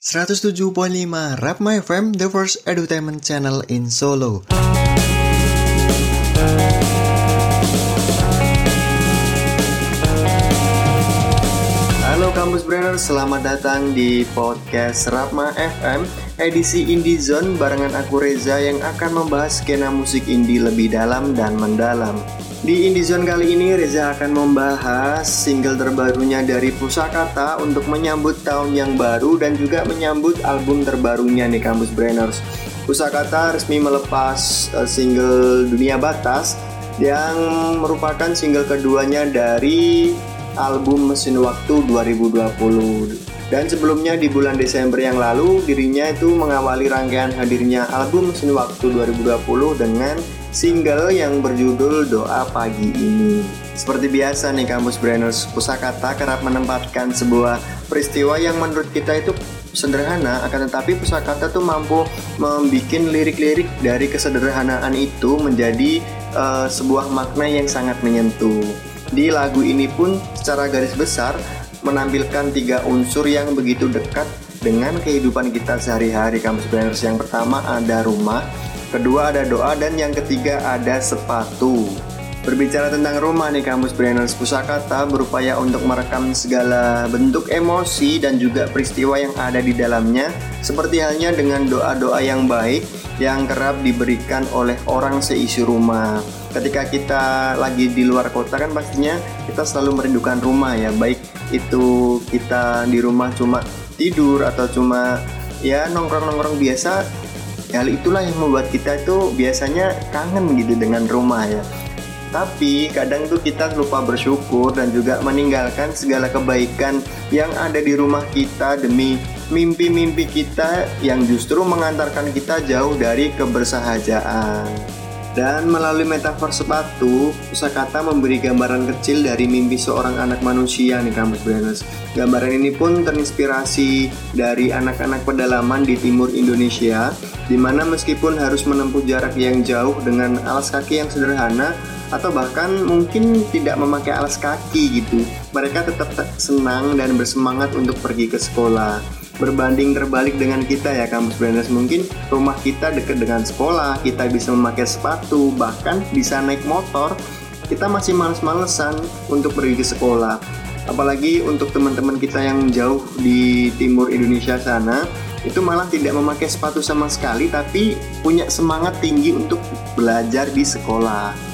107.5 Rapma FM, the first edutainment channel in Solo. Kampus Brainer, selamat datang di podcast Rapma FM edisi Indie Zone barengan aku Reza yang akan membahas skena musik indie lebih dalam dan mendalam. Di Indizone kali ini Reza akan membahas single terbarunya dari Pusakata untuk menyambut tahun yang baru dan juga menyambut album terbarunya nih Kampus Brainers. Pusakata resmi melepas uh, single Dunia Batas yang merupakan single keduanya dari album Mesin Waktu 2020. Dan sebelumnya di bulan Desember yang lalu dirinya itu mengawali rangkaian hadirnya album Mesin Waktu 2020 dengan single yang berjudul Doa Pagi Ini. Seperti biasa nih kampus Brainers, Pusakata kerap menempatkan sebuah peristiwa yang menurut kita itu sederhana akan tetapi Pusakata tuh mampu membuat lirik-lirik dari kesederhanaan itu menjadi uh, sebuah makna yang sangat menyentuh. Di lagu ini pun secara garis besar menampilkan tiga unsur yang begitu dekat dengan kehidupan kita sehari-hari kampus Brainers. Yang pertama ada rumah, kedua ada doa, dan yang ketiga ada sepatu. Berbicara tentang rumah nih kampus Brainers Pusakata berupaya untuk merekam segala bentuk emosi dan juga peristiwa yang ada di dalamnya seperti halnya dengan doa-doa yang baik yang kerap diberikan oleh orang seisi rumah. Ketika kita lagi di luar kota kan pastinya kita selalu merindukan rumah ya, baik itu kita di rumah cuma tidur atau cuma ya nongkrong-nongkrong biasa hal itulah yang membuat kita itu biasanya kangen gitu dengan rumah ya tapi kadang tuh kita lupa bersyukur dan juga meninggalkan segala kebaikan yang ada di rumah kita demi mimpi-mimpi kita yang justru mengantarkan kita jauh dari kebersahajaan. Dan melalui metafor sepatu, Pusakata memberi gambaran kecil dari mimpi seorang anak manusia nih kampus Brainers. Gambaran ini pun terinspirasi dari anak-anak pedalaman di timur Indonesia, di mana meskipun harus menempuh jarak yang jauh dengan alas kaki yang sederhana, atau bahkan mungkin tidak memakai alas kaki gitu, mereka tetap senang dan bersemangat untuk pergi ke sekolah berbanding terbalik dengan kita ya kampus Branders. Mungkin rumah kita dekat dengan sekolah kita bisa memakai sepatu bahkan bisa naik motor kita masih males-malesan untuk pergi ke sekolah. Apalagi untuk teman-teman kita yang jauh di timur Indonesia sana itu malah tidak memakai sepatu sama sekali tapi punya semangat tinggi untuk belajar di sekolah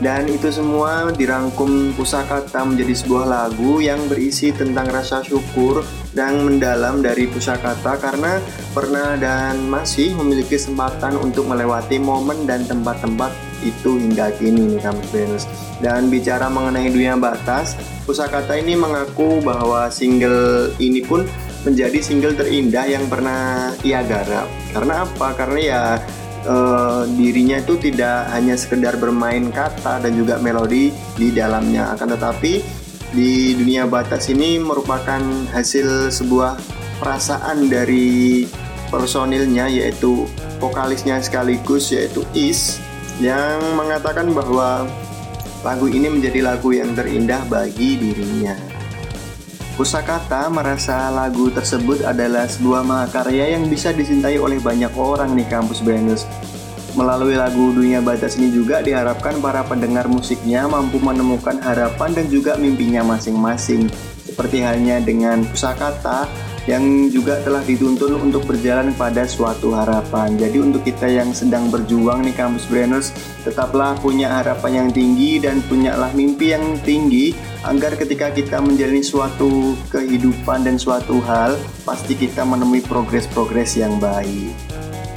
dan itu semua dirangkum pusakata menjadi sebuah lagu yang berisi tentang rasa syukur dan mendalam dari pusakata karena pernah dan masih memiliki kesempatan untuk melewati momen dan tempat-tempat itu hingga kini nih kamu Venus. Dan bicara mengenai dunia batas, pusakata ini mengaku bahwa single ini pun menjadi single terindah yang pernah ia garap. Karena apa? Karena ya uh, dirinya itu tidak hanya sekedar bermain kata dan juga melodi di dalamnya akan tetapi di dunia batas ini merupakan hasil sebuah perasaan dari personilnya yaitu vokalisnya sekaligus yaitu Is yang mengatakan bahwa lagu ini menjadi lagu yang terindah bagi dirinya. Pusakata merasa lagu tersebut adalah sebuah mahakarya yang bisa dicintai oleh banyak orang di kampus Venus. Melalui lagu Dunia Batas ini juga diharapkan para pendengar musiknya mampu menemukan harapan dan juga mimpinya masing-masing. Seperti halnya dengan Pusakata yang juga telah dituntun untuk berjalan pada suatu harapan. Jadi untuk kita yang sedang berjuang nih kampus Brainers, tetaplah punya harapan yang tinggi dan punyalah mimpi yang tinggi agar ketika kita menjalani suatu kehidupan dan suatu hal, pasti kita menemui progres-progres yang baik.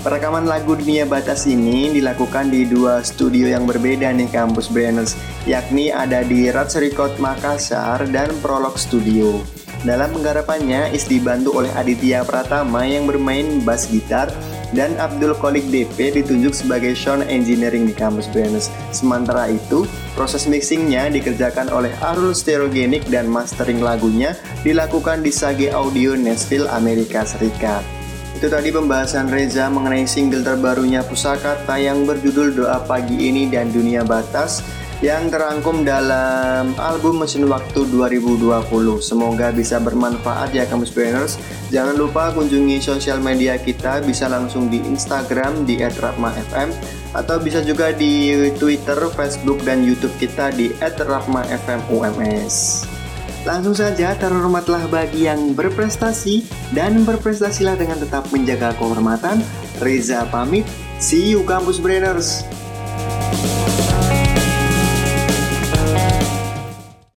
Perekaman lagu Dunia Batas ini dilakukan di dua studio yang berbeda nih kampus Brainers, yakni ada di Rats Makassar dan Prolog Studio. Dalam penggarapannya, Is dibantu oleh Aditya Pratama yang bermain bass gitar dan Abdul Kolik DP ditunjuk sebagai sound engineering di kampus Venus. Sementara itu, proses mixingnya dikerjakan oleh Arul Stereogenic dan mastering lagunya dilakukan di Sage Audio Nashville, Amerika Serikat. Itu tadi pembahasan Reza mengenai single terbarunya Pusaka yang berjudul Doa Pagi Ini dan Dunia Batas yang terangkum dalam album Mesin Waktu 2020. Semoga bisa bermanfaat ya Kamus Brainers. Jangan lupa kunjungi sosial media kita bisa langsung di Instagram di @rapma_fm atau bisa juga di Twitter, Facebook dan YouTube kita di @rapma_fm_ums. Langsung saja terhormatlah bagi yang berprestasi dan berprestasilah dengan tetap menjaga kehormatan. Reza pamit, see you Kampus Brainers.